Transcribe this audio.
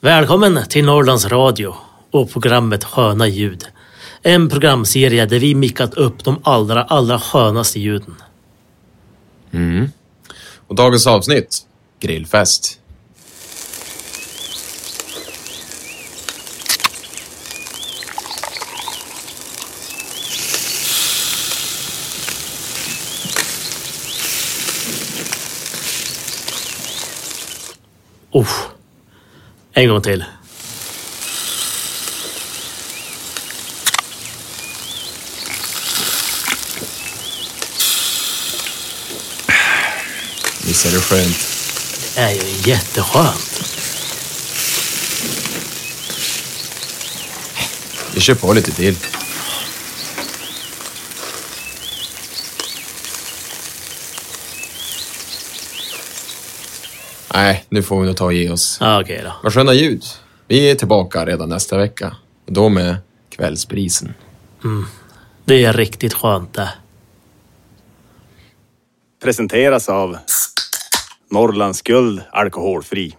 Välkommen till Norrlands Radio och programmet Sköna ljud. En programserie där vi mickat upp de allra, allra skönaste ljuden. Och dagens avsnitt, grillfest. Uff. En gång till. Visst är det skönt? Det är ju jätteskönt. Vi kör på lite till. Nej, nu får vi nog ta och ge oss. Ja, Okej då. Vad sköna ljud. Vi är tillbaka redan nästa vecka. Och då med kvällsprisen. Det är riktigt skönt det. presenteras av Norrlands Guld Alkoholfri.